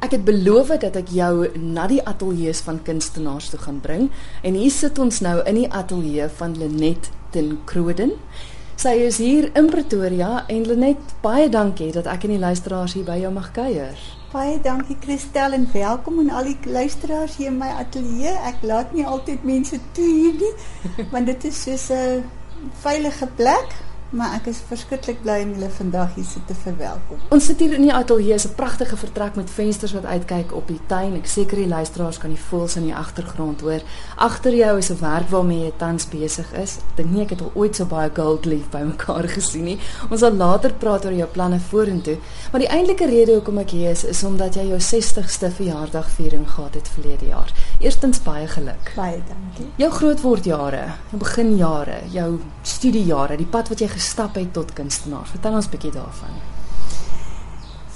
Ek het beloof dat ek jou na die ateljee van kunstenaars toe gaan bring en hier sit ons nou in die ateljee van Lenet ten Kroden. Sy is hier in Pretoria en Lenet, baie dankie dat ek en die luisteraars hier by jou mag kuier. Baie dankie Christel en welkom aan al die luisteraars hier in my ateljee. Ek laat nie altyd mense toe hier nie, want dit is soos 'n veilige plek maar ek is verskriklik bly om julle vandag hier te verwelkom. Ons sit hier in die ateljee, 'n pragtige vertrek met vensters wat uitkyk op die tuin. Ek seker die luisteraars kan die voëls in die agtergrond hoor. Agter jou is 'n werk waarmee jy tans besig is. Ek dink nie ek het al ooit so baie gold leaf bymekaar gesien nie. Ons sal later praat oor jou planne vorentoe, maar die eintlike rede hoekom ek hier is, is omdat jy jou 60ste verjaarsdagviering gehad het verlede jaar. Eerstens baie geluk. Baie dankie. Jou grootwordjare, jou beginjare, jou studiejare, die pad wat jy gestap het tot kunstenaar. Vertel ons bietjie daarvan.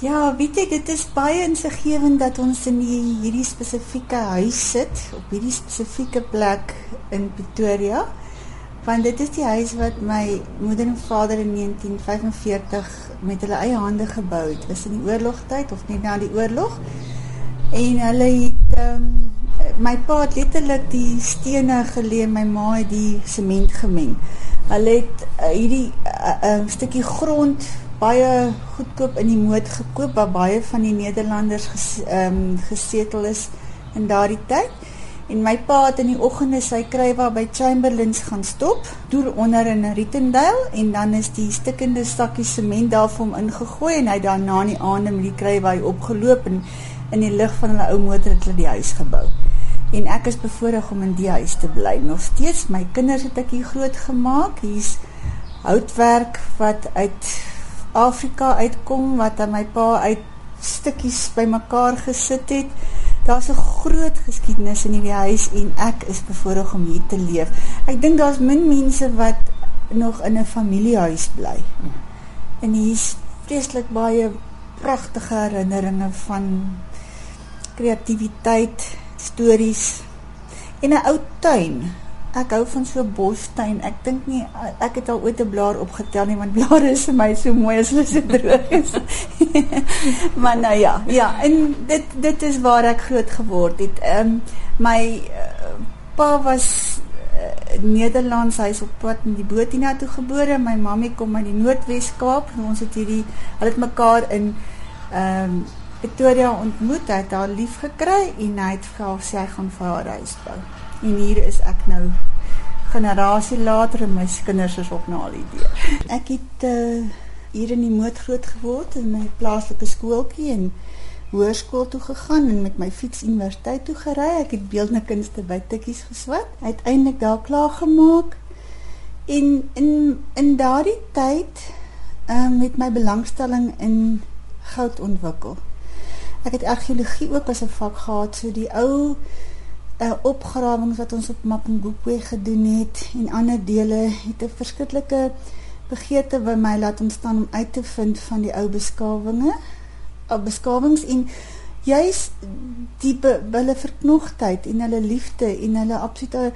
Ja, weet jy, dit is baie insiggewend dat ons in die, hierdie spesifieke huis sit, op hierdie spesifieke plek in Pretoria. Want dit is die huis wat my moeder en vader in 1945 met hulle eie hande gebou het. Was in die oorlogtyd of net na die oorlog. En hulle het um, my pa het letterlik die stene geleë, my ma het die sement gemeng. Hulle het uh, hierdie 'n uh, uh, stukkie grond baie goedkoop in die moed gekoop waar baie van die Nederlanders ges, um, gesetel is in daardie tyd. En my pa het in die oggende sy krywa by Chamberlains gaan stop, deur onder in Rittendale en dan is die stikkende stakkie sement daar vir hom ingegooi en hy daarna in die aande met die krywa opgeloop en in die lig van hulle ou motor het hulle die huis gebou en ek is bevoorreg om in die huis te bly. Nog steeds my kinders het ek hier groot gemaak. Hier's houtwerk wat uit Afrika uitkom wat aan my pa uit stukkies bymekaar gesit het. Daar's 'n groot geskiedenis in hierdie huis en ek is bevoorreg om hier te leef. Ek dink daar's min mense wat nog in 'n familiehuis bly. En hier's vreeslik baie pragtige herinneringe van kreatiwiteit stories en 'n ou tuin. Ek hou van so 'n bostuin. Ek dink nie ek het al ooit 'n blaar opgetel nie want blare is vir my so mooi as hulle so droog is. maar nou ja, ja, en dit dit is waar ek groot geword het. Ehm um, my uh, pa was uh, Nederlands, hy is op pad in die Botina toe gebore. My mammie kom uit die Noordwes Kaap. Ons het hierdie hulle het mekaar in ehm um, Victoria ontmoet, hy het haar lief gekry en hy het vir haar sê hy gaan vir haar huis bou. En hier is ek nou generasie later en my kinders is op na al die deur. Ek het uh, hier in die moed groot geword in my plaaslike skooltjie en hoërskool toe gegaan en met my fiets universiteit toe gery. Ek het beeldende kunste by Tikkies geswat. Uiteindelik daar klaar gemaak. En in in daardie tyd um, met my belangstelling in goud ontwikkel. Ek het argeologie ook as 'n vak gehad, so die ou uh, opgrawings wat ons op Mapungubwe gedoen het en ander dele het 'n verskriklike begeerte by my laat ontstaan om uit te vind van die ou beskawinge, ou beskawings en juis die hulle verknogtheid en hulle liefde en hulle absolute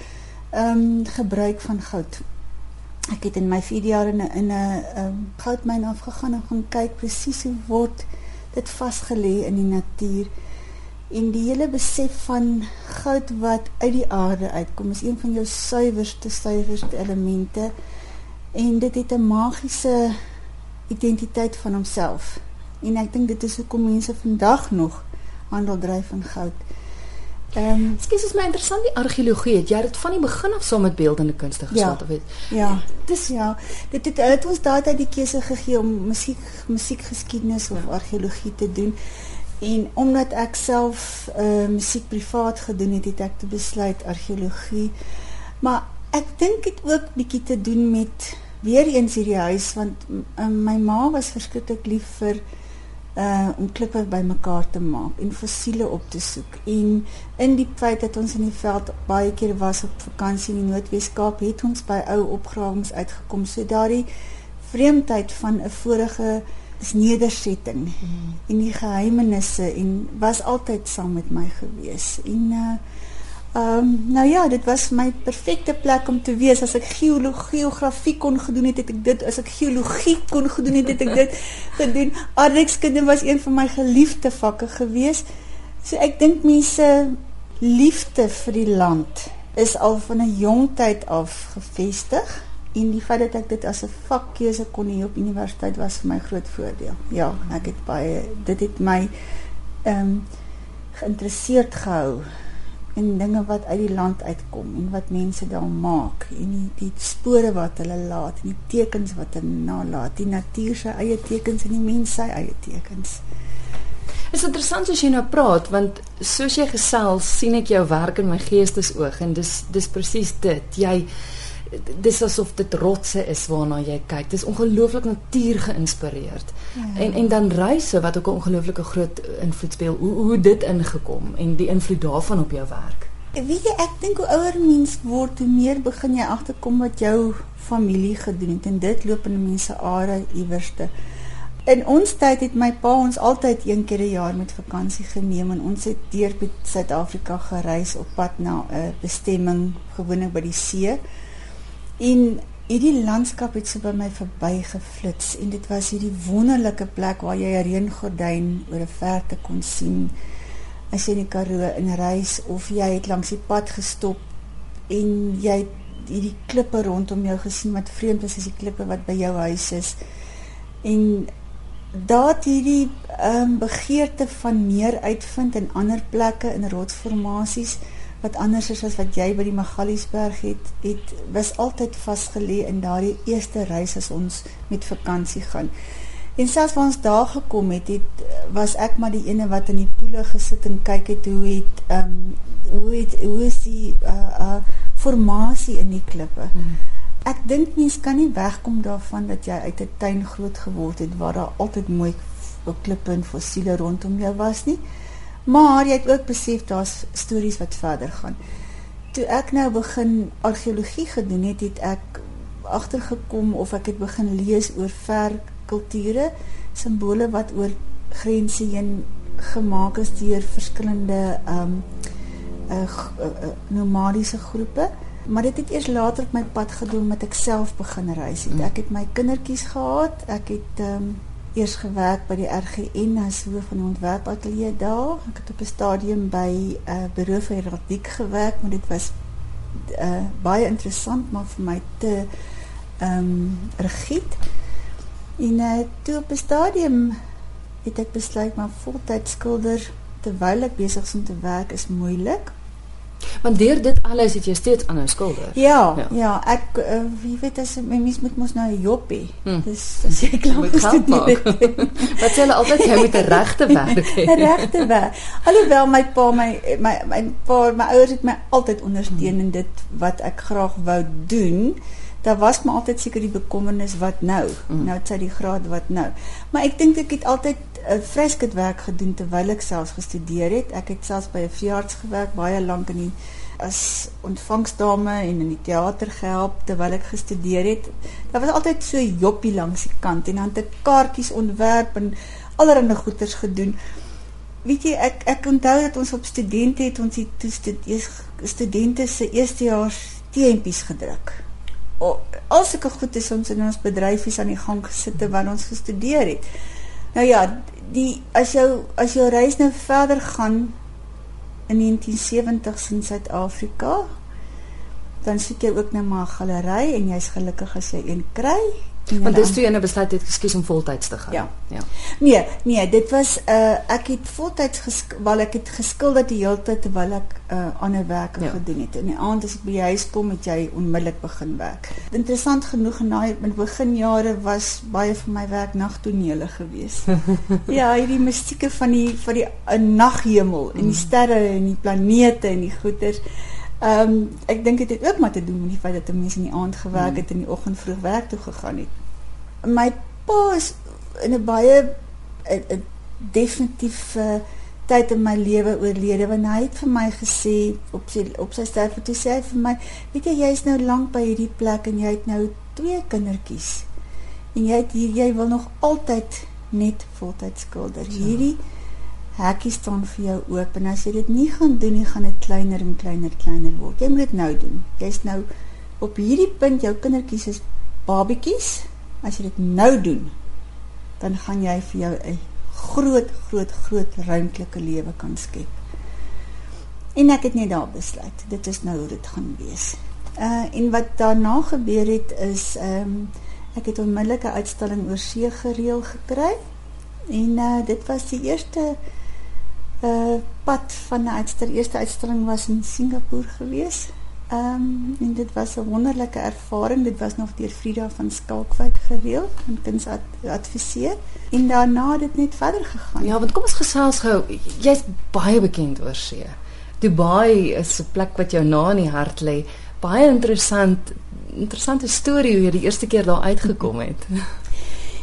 ehm um, gebruik van goud. Ek het in my 4 jaar in 'n in 'n um, ehm, goudmyn afgegaan en gaan kyk presies hoe word dit vasgelê in die natuur en die hele besef van goud wat uit die aarde uitkom is een van jou suiwerste suiwerste elemente en dit het 'n magiese identiteit van homself en ek dink dit is hoekom mense vandag nog handel dryf in goud. Ehm, um, skus is my interessant die argeologie. Het jy dit van die begin af saam met beeldende kunste geswat ja, of weet? Ja. Dis ja. Dit het, het ons daardie die keuse gegee om musiek musiekgeskiedenis of argeologie te doen. En omdat ek self uh musiek privaat gedoen het, het ek te besluit argeologie. Maar ek dink dit ook bietjie te doen met weer eens hierdie huis want uh, my ma was verskriklik lief vir uh om klippe bymekaar te maak en fossiele op te soek. En in die feit dat ons in die veld baie keer was op vakansie in die Noordwes-Kaap, het ons by ou opgrawings uitgekom. So daardie vreemdheid van 'n vorige is nedersetting mm. en die geheimenisse en was altyd saam met my gewees. En uh Ehm um, nou ja, dit was my perfekte plek om te wees as ek geologie, geografie kon gedoen het, het ek dit as ek geologie kon gedoen het, het ek dit gedoen. Aardrykskunde was een van my geliefde vakke gewees. So ek dink mense liefde vir die land is al van 'n jong tyd af gefestig en die feit dat ek dit as 'n vakkeuse kon hê op universiteit was vir my groot voordeel. Ja, ek het baie dit het my ehm um, geïnteresseerd gehou in dinge wat uit die land uitkom en wat mense daar maak en die, die spore wat hulle laat en die tekens wat hulle nalaat, die natuur se eie tekens en die mens se eie tekens. Dit is interessant as jy nou praat want soos jy gesels sien ek jou werk in my geestesoog en dis dis presies dit. Jy dis asof dit rotse is waarna jy kyk. Dis ongelooflik natuur geïnspireerd. Ja. En en dan reise wat ook 'n ongelooflike groot invloed speel. Hoe hoe dit ingekom en die invloed daarvan op jou werk. Weet jy, ek dink hoe ouer mens word, hoe meer begin jy agterkom wat jou familie gedoen het en dit loop in mense are iewerste. In ons tyd het my pa ons altyd een keer 'n jaar met vakansie geneem en ons het deur Suid-Afrika gereis op pad na 'n bestemming gewoonlik by die see. En hierdie landskap het so by my verbygeflits en dit was hierdie wonderlike plek waar jy 'n reëngordyn oor 'n verte kon sien as jy in die Karoo in reis of jy het langs die pad gestop en jy het hierdie klippe rondom jou gesien wat vreemd is as die klippe wat by jou huis is. En daat hierdie ehm um, begeerte van meer uitvind in ander plekke in rotsformasies wat anders is as wat jy by die Magaliesberg het, het was altyd vasgelê in daardie eerste reis as ons met vakansie gaan. En selfs waar ons daar gekom het, het was ek maar die ene wat in die poele gesit en kyk het hoe het ehm um, hoe het hoe is die uh uh formasie in die klippe. Hmm. Ek dink mens kan nie wegkom daarvan dat jy uit 'n tuin groot geword het waar daar altyd mooi klippe en fossiele rondom jou was nie. Maar jy het ook besef daar's stories wat verder gaan. Toe ek nou begin argeologie gedoen het, het ek agtergekom of ek het begin lees oor ver kulture, simbole wat oor grense heen gemaak is deur verskillende ehm um, uh, uh, nomadiese groepe. Maar dit het eers later op my pad gedoen met ek self begin reis het. Mm. Ek het my kindertjies gehad. Ek het ehm um, eers gewerk by die RGN as hoof van ontwerpatelier daar. Ek het op 'n stadium by 'n uh, eh, bureau vir heraldiek gewerk, maar dit was uh, baie interessant maar vir my te ehm um, rigied. En uh, toe op 'n stadium het ek besluit maar voltyds skilder terwyl ek besig is om te werk is moeilik. Want deur dit alles het jy steeds aan 'n skilder. Ja, ja, ja, ek uh, wie weet as mens moet mos nou 'n hê. Hmm. Dis as jy klaar met geld maak. Wat sê hulle altyd jy moet 'n regte werk hê. 'n Regte werk. Alhoewel my pa my my my pa my ouers het my altyd ondersteun hmm. in dit wat ek graag wou doen. Daar was maar altyd seker die bekommernis wat nou. Hmm. Nou het sy die graad wat nou. Maar ek dink ek het altyd 'n uh, vreskit werk gedoen terwyl ek selfs gestudeer het. Ek het selfs by 'n veearts gewerk baie lank in die as ontvangsdame en in die teater gehelp terwyl ek gestudeer het. Daar was altyd so joppie langs die kant en dan het ek kaartjies ontwerp en allerlei goeders gedoen. Weet jy, ek ek onthou dat ons op studente het ons die studente se eerstejaars teempies gedruk. Al sulke goed is ons in ons bedryfies aan die gang gesit terwyl ons gestudeer het. Nou ja, die as jou as jou reis nou verder gaan in 1970s in Suid-Afrika, dan soek jy ook nou maar 'n galery en jy's gelukkig as jy een kry Want dis toe jy nou besluit het geskies om voltyds te gaan. Ja. Ja. Nee, nee, dit was uh ek het voltyds wel ek het geskilder die hele tyd terwyl ek uh ander werke ja. gedoen het. In die aand as ek by die huis kom, het jy onmiddellik begin werk. Interessant genoeg in daai in beginjare was baie van my werk nagtonele gewees. ja, hierdie musieke van die van die 'n uh, naghemel en die sterre en die planete en die goeters. Ehm um, ek dink dit het ook maar te doen met die feit dat 'n mens in die aand gewerk het en in die oggend vroeg werk toe gegaan het. My pa is in 'n baie 'n definitief uh, tyd in my lewe oorlede want hy het vir my gesê op sy op sy sterfte toe sê hy vir my weet jy jy's nou lank by hierdie plek en jy het nou twee kindertjies en jy het hier jy wil nog altyd net voltyds skilder. Ja. Hierdie hekkie staan vir jou oop en as jy dit nie gaan doen nie, gaan dit kleiner en kleiner kleiner word. Jy moet dit nou doen. Jy's nou op hierdie punt jou kindertjies is babetjies. As jy dit nou doen, dan gaan jy vir jou 'n groot groot groot ruimtelike lewe kan skep. En ek het net daar besluit. Dit is nou hoe dit gaan wees. Uh en wat daarna gebeur het is ehm um, ek het onmiddellik 'n uitstalling oor see gereël gekry. En uh dit was die eerste uh pad van 'n uitstalling. Eerste uitstalling was in Singapore gewees. Ehm um, en dit was 'n wonderlike ervaring. Dit was nog deur Frida van Skalkwyk gereël en kuns adviseer en daarna het dit net verder gegaan. Ja, want kom ons gesels gou. Jy's baie bekend oor see. Dubai is 'n plek wat jou na in die hart lê. Baie interessant interessante storie hoe jy die eerste keer daar uitgekom het.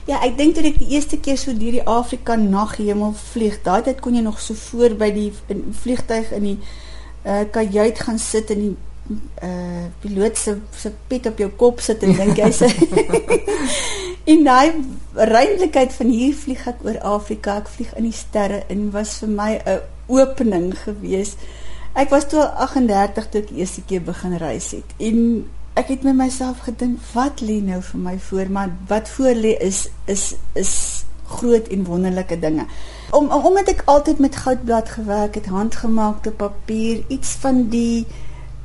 Ja, ek dink toe ek die eerste keer so deur die Afrika naghemel vlieg, daai tyd kon jy nog so voor by die vliegtyg in die uh kajuit gaan sit en die uh piloot se se pet op jou kop sit en dink hy sê en daai ruimtelikheid van hier vlieg ek oor Afrika ek vlieg in die sterre en was vir my 'n opening gewees. Ek was toe 38 toe ek eerste keer begin reis het. En ek het met myself gedink wat lê nou vir my voor maar wat voor lê is is is groot en wonderlike dinge om omdat ek altyd met goudblad gewerk het handgemaakte papier iets van die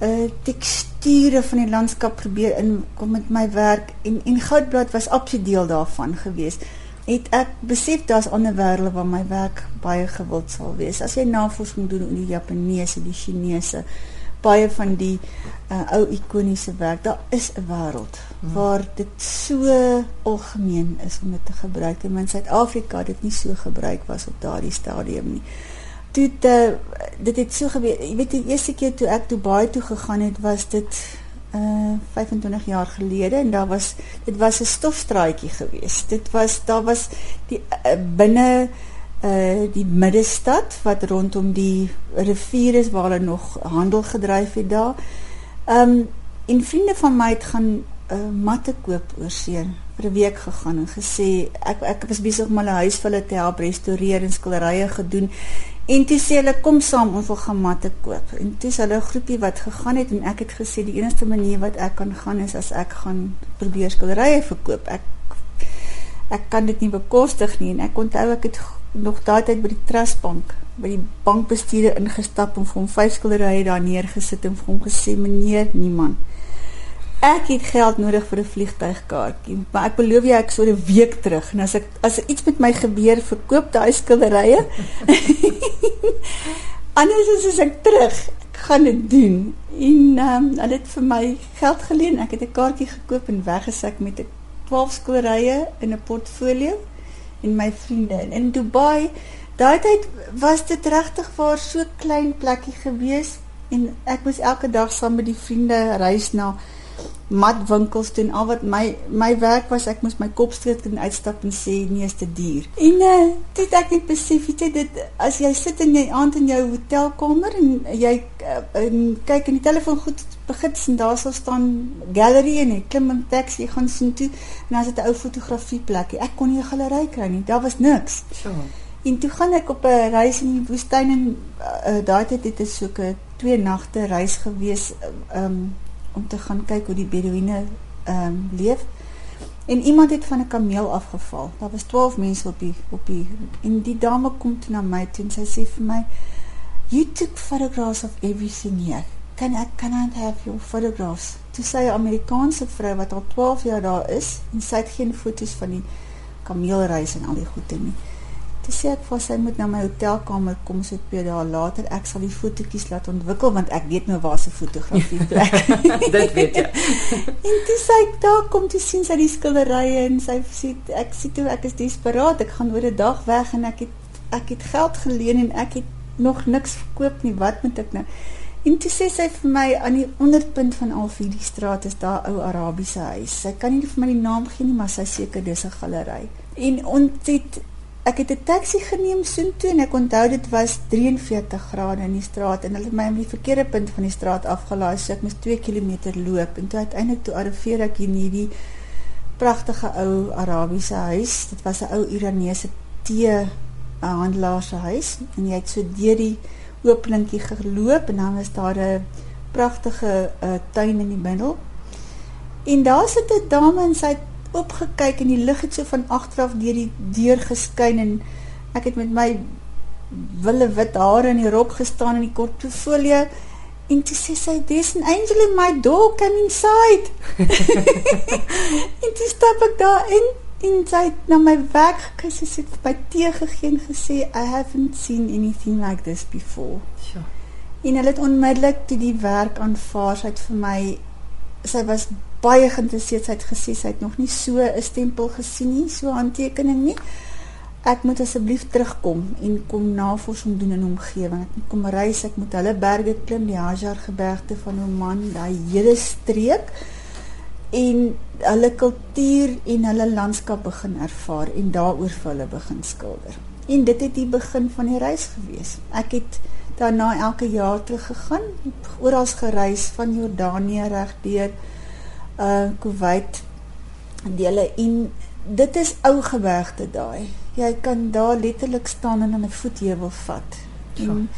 uh teksture van die landskap probeer inkom met my werk en en goudblad was absoluut deel daarvan gewees. Het ek besef daar's ander wêrelde waar my werk baie gewild sal wees. As jy navorsing doen oor die Japaneese, die Chinese, baie van die uh, ou ikoniese werk, daar is 'n wêreld hmm. waar dit so algemeen is om dit te gebruik en in Suid-Afrika dit nie so gebruik was op daardie stadium nie toe te, dit het so gebeur. Jy weet die eerste keer toe ek Dubai toe gegaan het, was dit uh 25 jaar gelede en daar was dit was 'n stofstraatjie geweest. Dit was daar was die uh, binne uh die middestad wat rondom die rivier is waar hulle nog handel gedryf het daar. Um en vriende van my het gaan uh matte koop oor see vir 'n week gegaan en gesê ek ek was besig om hulle huis vir hulle te help restoreer en skilderye gedoen En toe sê hulle kom saam ons wil gaan matte koop. En toe is hulle 'n groepie wat gegaan het en ek het gesê die enigste manier wat ek kan gaan is as ek gaan probeer skilderye verkoop. Ek ek kan dit nie bekostig nie en ek onthou ek het nog daai tyd by die trustbank by die bankbestuurder ingestap en vir hom vyf skilderye daar neergesit en vir hom gesê meneer niemand ek het geld nodig vir 'n vliegtuigkaartjie, maar ek beloof jou ek sou 'n week terug en as ek as er iets met my gebeur, verkoop daai skilderye. Anders is as ek terug, ek gaan dit doen. En ehm um, hulle het vir my geld geleen. Ek het 'n kaartjie gekoop en weggesak met 'n 12 skilderye in 'n portfolio en my vriende in Dubai. Daai tyd was dit regtig waar so klein plekkie gewees en ek moes elke dag saam met die vriende reis na matwinkels doen al wat my my werk was ek moes my kop streek en uitstap en sê nee is te duur. En uh, dit ek net besef jy dit as jy sit in jy aand in jou hotelkamer en jy uh, en kyk in die telefoon goed begin sien daar sal staan gallery en ek klim in taxi gaan sien toe en dan is dit 'n ou fotografie plekkie. Ek kon nie 'n galery kry nie. Daar was niks. Sure. En toe gaan ek op 'n reis in die woestyn en uh, daai tyd het dit so 'n twee nagte reis gewees um, um om te gaan kyk hoe die beduïne ehm um, leef. En iemand het van 'n kameel afgeval. Daar was 12 mense op die op die en die dame kom toe na my toe en sy sê vir my, "You took photographs of everything here. Can I can I have your photographs?" Toe sê 'n Amerikaanse vrou wat al 12 jaar daar is en sy het geen foto's van die kameelreis en al die goede nie. Toe sê ek vir sy moet na my hotelkamer kom so 2 dae later. Ek sal die fotootjies laat ontwikkel want ek weet nou waar se fotografie plek. Dit weet jy. en toe sê ek daar kom toe sien sy die skilderye en sy sê ek sien toe ek is desperaat. Ek gaan oor 'n dag weg en ek het ek het geld geleen en ek het nog niks verkoop nie. Wat moet ek nou? En toe sê sy vir my aan die onderpunt van al hierdie straat is daar ou Arabiese huis. Sy kan nie vir my die naam gee nie, maar sy seker dis 'n galery. En ons het ek het 'n taxi geneem soontoe en ek onthou dit was 43 grade in die straat en hulle het my op die verkeerde punt van die straat afgelaai so ek moes 2 km loop en toe uiteindelik toe arriveer ek in hierdie pragtige ou Arabiese huis dit was 'n ou Iranese tee 'n handelaar se huis en jy het so deur die openingkie geloop en dan is daar 'n pragtige uh, tuin in die middel. En daar sit 'n dame en sy het opgekyk en die lig het so van agteraf deur die deur geskyn en ek het met my wille wit hare in die rok gestaan in die kort portfolio en toe sê sy there's an angel in my door come inside. en toe stap ek daar in en sy het na my werk gekyk sy het by tee gegee en gesê I haven't seen anything like this before. Sjoe. En hulle het onmiddellik toe die werk aanvaar. Sy het vir my sy was baie geïnteresseerd. Sy het gesê sy het nog nie so 'n stempel gesien nie, so handtekening nie. Ek moet asseblief terugkom en kom navorsing doen in omgewing. Ek moet kom reis, ek moet hulle berge klim, die Hajar gebergte van Oman, daai hele streek en hulle kultuur en hulle landskap begin ervaar en daaroor vir hulle begin skilder. En dit het die begin van die reis gewees. Ek het daarna elke jaar terug gegaan, oral gereis van Jordanië regdeur uh Kuwait dele en dit is ou gebergte daai. Jy kan daar letterlik staan en 'n voetheuwel vat. En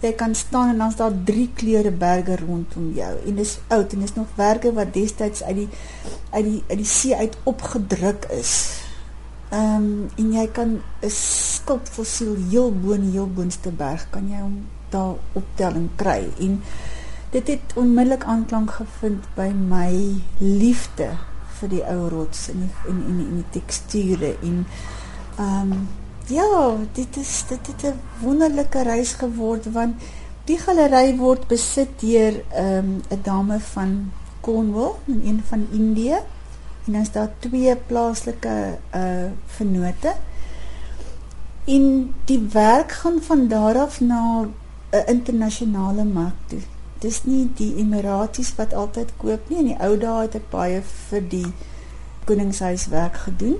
jy kan staan en dan's daar drie kleure berge rondom jou en dis oud en dis nog werke wat destyds uit die uit die uit die see uit opgedruk is. Ehm um, en jy kan 'n skulpfossiel heel bo in die heel boonste berg kan jy hom daar optelling kry en dit het onmiddellik aanklank gevind by my liefde vir die ou rots en in in in die teksture en ehm um, ja, dit is dit het 'n wonderlike reis geword want die galery word besit deur ehm um, 'n dame van Cornwall, een van Indië en dan is daar twee plaaslike uh vennote. En die werk gaan van daar af na 'n internasionale mark toe. Dis nie die Emiraties wat altyd koop nie. In die ou dae het ek baie vir die koningshuis werk gedoen.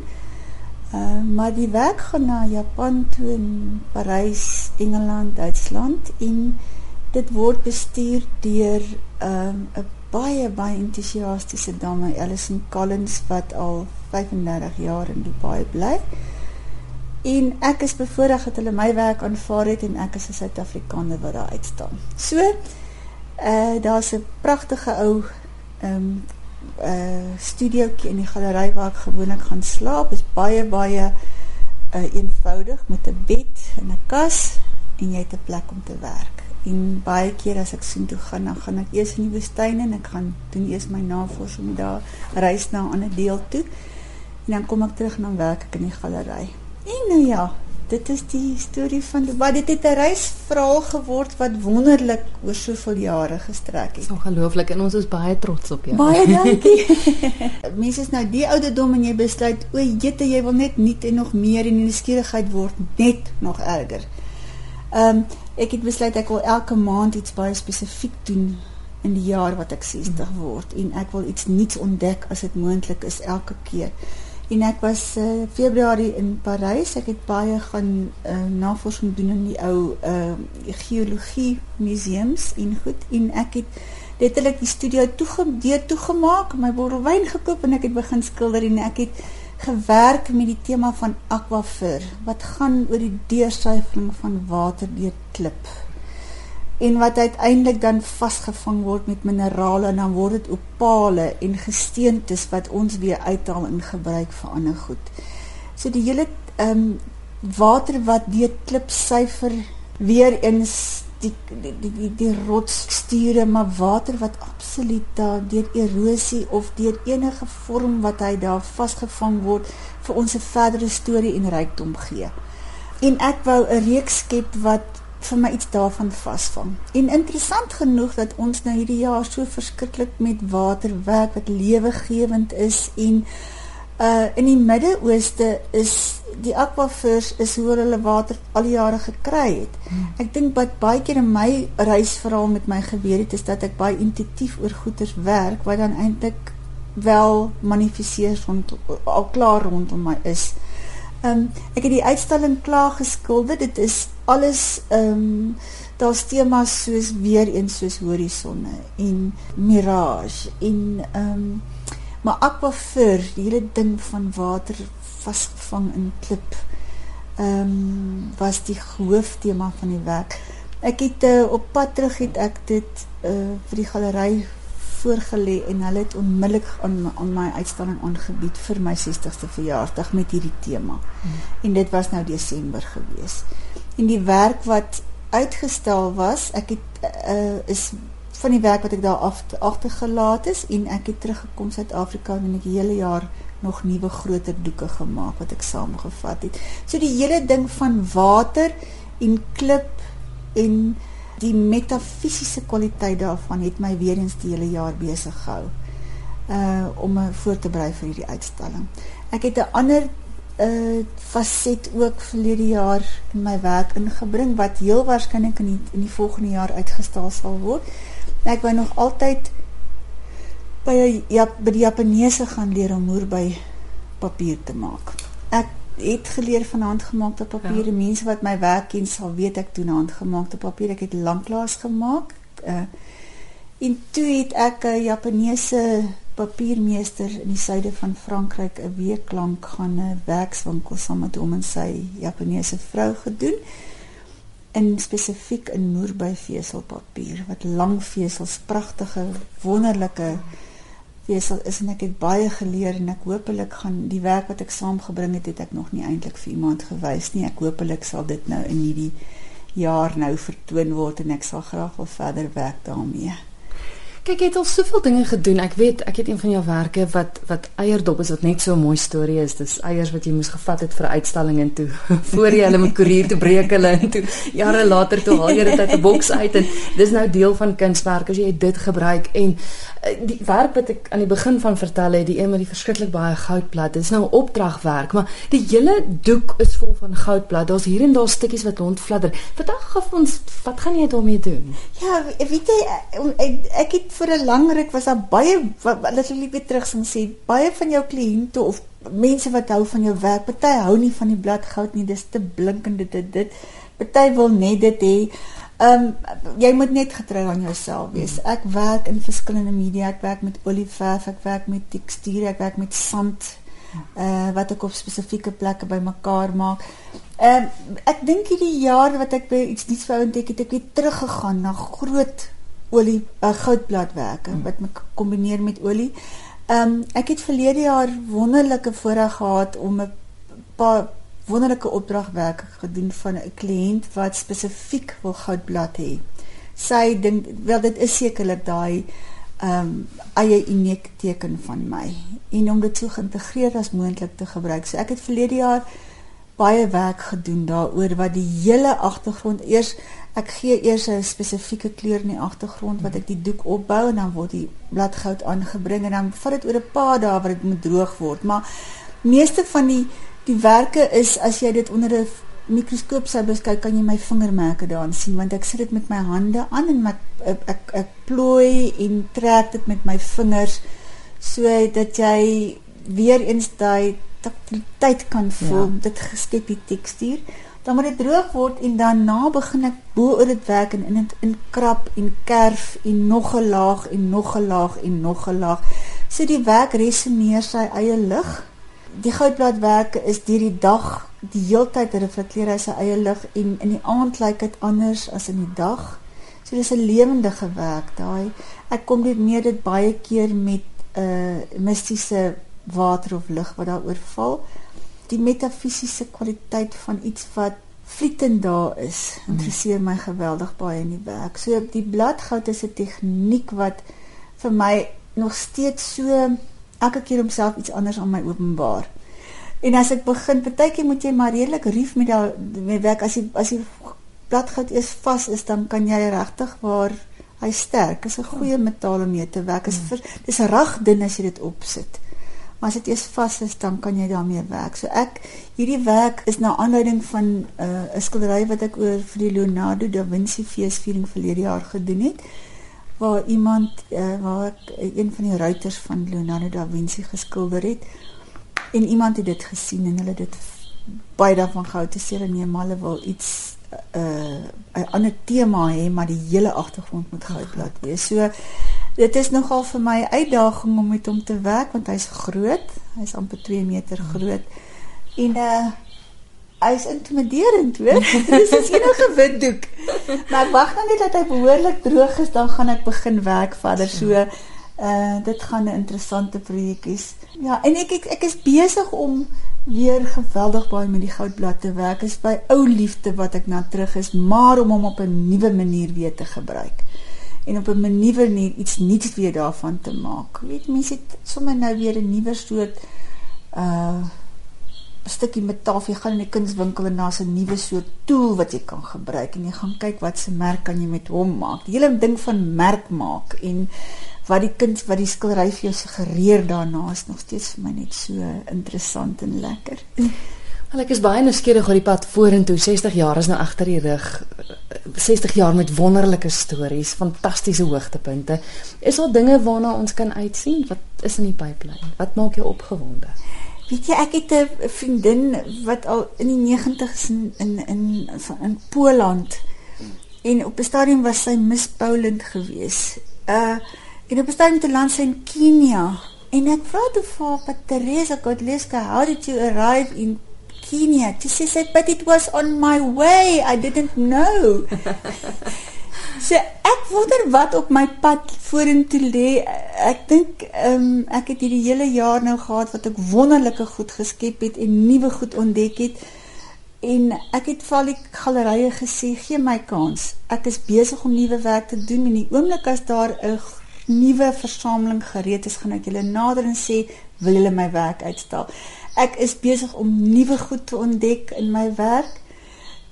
Uh, maar die werk gaan na Japan toe en Parys, Engeland, Duitsland en dit word bestuur deur 'n um, baie baie entoesiastiese dame, Alison Collins wat al 35 jaar in Dubai bly. En ek is bevoorreg dat hulle my werk aanvaar het en ek is 'n Suid-Afrikaner wat daar uitstaan. So, uh daar's 'n pragtige ou ehm um, uh studiootjie in die galery waar ek gewoonlik gaan slaap. Is baie baie uh eenvoudig met 'n bed en 'n kas en jy het 'n plek om te werk. En baie keer as ek sien toe gaan, dan gaan ek eers in die woestyn en ek gaan doen eers my navorsing daar, reis na 'n ander deel toe. En dan kom ek terug en dan werk ek in die galery. En nou ja, dit is die storie van wat dit het 'n reisverhaal geword wat wonderlik oor soveel jare gestrek het. Ongelooflik en ons is baie trots op jou. Baie dankie. Mense is nou die ouderdom en jy besluit, o, jette, jy wil net nuut en nog meer en die nuuskierigheid word net nog erger. Ehm um, ek het besluit ek wil elke maand iets baie spesifiek doen in die jaar wat ek 60 hmm. word en ek wil iets nuuts ontdek as dit moontlik is elke keer en ek was uh, Februarie in Parys. Ek het baie gaan uh, navorsing doen in die ou uh, geologie museums en goed en ek het letterlik die studio toegedeur toegemaak, my bottel wyn gekoop en ek het begin skilder en ek het gewerk met die tema van aquafer wat gaan oor die deursuivering van water deur klip en wat uiteindelik dan vasgevang word met minerale en dan word dit opale en gesteentes wat ons weer uithaal en gebruik vir ander goed. So die hele ehm um, water wat deur klip syfer weer eens die die die die, die rotssture maar water wat absoluut daar deur erosie of deur enige vorm wat hy daar vasgevang word vir ons 'n verdere storie en rykdom gee. En ek wou 'n reeks skep wat vir my iets daarvan vasvang. En interessant genoeg dat ons nou hierdie jaar so verskriklik met water werk wat lewegewend is en uh in die Midde-Ooste is die aquifers is hoe hulle water al die jare gekry het. Hmm. Ek dink wat baie keer in my reisverhaal met my gebeur het is dat ek baie intuïtief oor goeters werk wat dan eintlik wel manifesteer rond al klaar rondom my is. Ehm um, ek het die uitstalling klaar geskilder. Dit is alles ehm um, daar's temas soos weer eens soos horisonne en mirage en ehm um, maar aquafer, die hele ding van water vasgevang in klip. ehm um, was die hooftema van die werk. Ek het uh, op pad terug het ek dit uh, vir die galery voorgelê en hulle het onmiddellik aan aan my uitstalling aangebied vir my 60ste verjaarsdag met hierdie tema. Hmm. En dit was nou Desember gewees. En die werk wat uitgestel was, ek het uh, is van die werk wat ek daar af agtergelaat is en ek het teruggekom Suid-Afrika en ek hele jaar nog nuwe groter doeke gemaak wat ek saamgevat het. So die hele ding van water en klip en die metafisiese kwaliteit daarvan het my weer eens die hele jaar besig gehou. Uh om my voor te berei vir hierdie uitstalling. Ek het 'n ander uh faset ook verlede jaar in my werk ingebring wat heel waarskynlik in die, in die volgende jaar uitgestal sal word. Ek wou nog altyd by ja by die Japaneese gaan leer om moer by papier te maak. Ek het geleer van handgemaakte papier. Ja. Mense wat my werk ken sal weet ek doen handgemaakte papier. Ek het lanklaas gemaak. Uh en toe het ek 'n Japaneese papiermeester in die suide van Frankryk 'n week lank gaan 'n werkswinkel saam met hom en sy Japaneese vrou gedoen. In spesifiek in moerbei veselpapier wat lang vesels, pragtige, wonderlike ja wesel is en ek het baie geleer en ek hopelik gaan die werk wat ek saamgebring het, het ek nog nie eintlik vir iemand gewys nie. Ek hopelik sal dit nou in hierdie jaar nou vertoon word en ek sal graag wil verder werk daarmee. Kyk, jy het al soveel dinge gedoen. Ek weet, ek het een van jou werke wat wat eierdop is wat net so 'n mooi storie is. Dis eiers wat jy moes gevat het vir uitstalling en toe voor jy hulle met koerier toe breek hulle en toe jare later toe haal jy dit uit 'n boks uit en dis nou deel van kunswerk as jy dit gebruik en eh, die werk wat ek aan die begin van vertel het, die een met die verskriklik baie goudplat. Dit is nou 'n opdragwerk, maar die hele doek is vol van goudplat. Daar's hier en daar stukkies wat rondfladder. Vertel gou vir ons, wat gaan jy daarmee doen? Ja, weet jy, ek, ek vir 'n lang ruk was daar baie hulle sê liewe terug sê sê baie van jou kliënte of mense wat hou van jou werk, party hou nie van die bladgoud nie, dis te blinkend dit dit. Party wil net dit hê. Ehm um, jy moet net getrou aan jouself wees. Ek werk in verskillende media. Ek werk met olieverf, ek werk met tekstuur, ek werk met sand uh wat ek op spesifieke plekke bymekaar maak. Ehm um, ek dink hierdie jaar wat ek by iets nuuts wou ontdek het, ek het teruggegaan na groot olie uh, goudbladwerke hmm. wat ek kombineer met olie. Ehm um, ek het verlede jaar wonderlike voorreg gehad om 'n paar wonderlike opdragwerke gedoen van 'n kliënt wat spesifiek wil goudblad hê. Sy dink wel dit is sekerlik daai ehm um, eie unieke teken van my en om dit so geïntegreer as moontlik te gebruik. So ek het verlede jaar baie werk gedoen daaroor wat die hele agtergrond eers ek gee eers 'n spesifieke kleur in die agtergrond wat ek die doek opbou en dan word die bladgoud aangebring en dan vat dit oor 'n paar dae wat dit moet droog word. Maar meeste van die die werke is as jy dit onder 'n mikroskoop sou beskou kan jy my vingermerke daarin sien want ek sit dit met my hande aan en met ek ek, ek plooi en trek dit met my vingers sodat jy weer eens daai tyd kan voel ja. dit geskep die tekstuur dan moet dit droog word en dan na begin ek bo oor dit werk en in dit in krap en kerf en nog 'n laag en nog 'n laag en nog 'n laag. So die werk resoneer sy eie lig. Die goudbladwerke is deur die dag die heeltyd reflekteer hy sy eie lig en in die aand lyk dit anders as in die dag. So dis 'n lewendige werk daai. Ek kom dit meer dit baie keer met 'n uh, mistiese water of lig wat daaroor val die metafisiese kwaliteit van iets wat vlietend daar is interesseer my geweldig baie in die werk. So die bladgoud is 'n tegniek wat vir my nog steeds so elke keer homself iets anders aan my openbaar. En as ek begin, partykeer moet jy maar redelik rief met daai met werk as jy as jy bladgoud eers vas is, dan kan jy regtig waar hy sterk. Is 'n goeie metaal om mee te werk. Dit is hmm. dis reg dun as jy dit opsit maar as dit eers vas is dan kan jy daarmee werk. So ek hierdie werk is na aanleiding van uh, 'n uh, skildery wat ek oor vir die Leonardo da Vinci feesviering verlede jaar gedoen het waar iemand uh, waar ek uh, een van die ruiters van Leonardo da Vinci geskilder het en iemand het dit gesien en hulle dit baie daarvan gehou te sê nee hulle wil iets 'n uh, 'n ander tema hê maar die hele agtergrond moet goudblad wees. So dit is nogal vir my uitdaging om met hom te werk want hy's groot. Hy's amper 2 meter groot. En uh hy's intimiderend, hoor. Dis is enige wit doek. Maar ek wag nou net dat hy behoorlik droog is, dan gaan ek begin werk verder. So uh dit gaan 'n interessante projekkies. Ja, en ek ek, ek is besig om weer geweldig baie met die goudblad te werk. Is by ou liefde wat ek na terug is, maar om hom op 'n nuwe manier weer te gebruik. En op 'n manier nie iets nuuts weer daarvan te maak. Weet mense het sommer nou weer 'n nuwe soort uh 'n stukkie metaal, jy gaan in die kunswinkel en daar's 'n nuwe soort tool wat jy kan gebruik en jy gaan kyk wat se merk kan jy met hom maak. Die hele ding van merk maak en wat die kind wat die skildery vir jou suggereer daarna is nog steeds vir my net so interessant en lekker. Wel ek is baie nuuskierig oor die pad vorentoe. 60 jaar is nou agter die rug. 60 jaar met wonderlike stories, fantastiese hoogtepunte. Is daar dinge waarna ons kan uitsien? Wat is in die pipeline? Wat maak jou opgewonde? Weet jy, ek het 'n vriendin wat al in die 90's in in in in Poland en op 'n stadium was sy Miss Poland gewees. Uh en op 'n stadium te land sy in Kenia. En ek vra toe vir haar, "Teresa Godleska, how did you arrive in Kenia?" She said, "But it was on my way. I didn't know." So ek wonder wat op my pad vorentoe lê. Ek dink ehm um, ek het hierdie hele jaar nou gehad wat ek wonderlike goed geskep het en nuwe goed ontdek het. En ek het vir al die gallerye gesê, gee my kans. Ek is besig om nuwe werk te doen en die oomblik as daar 'n nuwe versameling gereed is, gaan ek julle nader en sê, wil julle my werk uitstal. Ek is besig om nuwe goed te ontdek in my werk.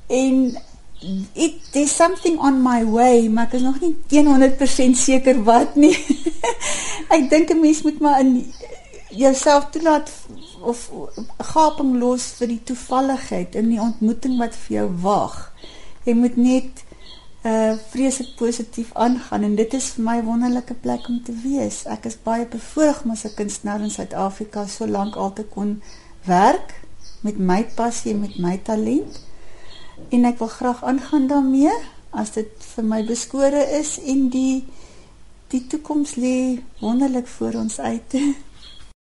En it there's something on my way, maar ek is nog nie 100% seker wat nie. ek dink 'n mens moet maar in jouself toelaat of gaping los vir die toevalligheid in die ontmoeting wat vir jou wag. Jy moet net uh vreeslik positief aangaan en dit is vir my 'n wonderlike plek om te wees. Ek is baie bevoorreg om as 'n kunstenaar in Suid-Afrika so lank al te kon werk met my passie en met my talent en ek wil graag aangaan daarmee as dit vir my beskore is en die die toekoms lê wonderlik voor ons uit.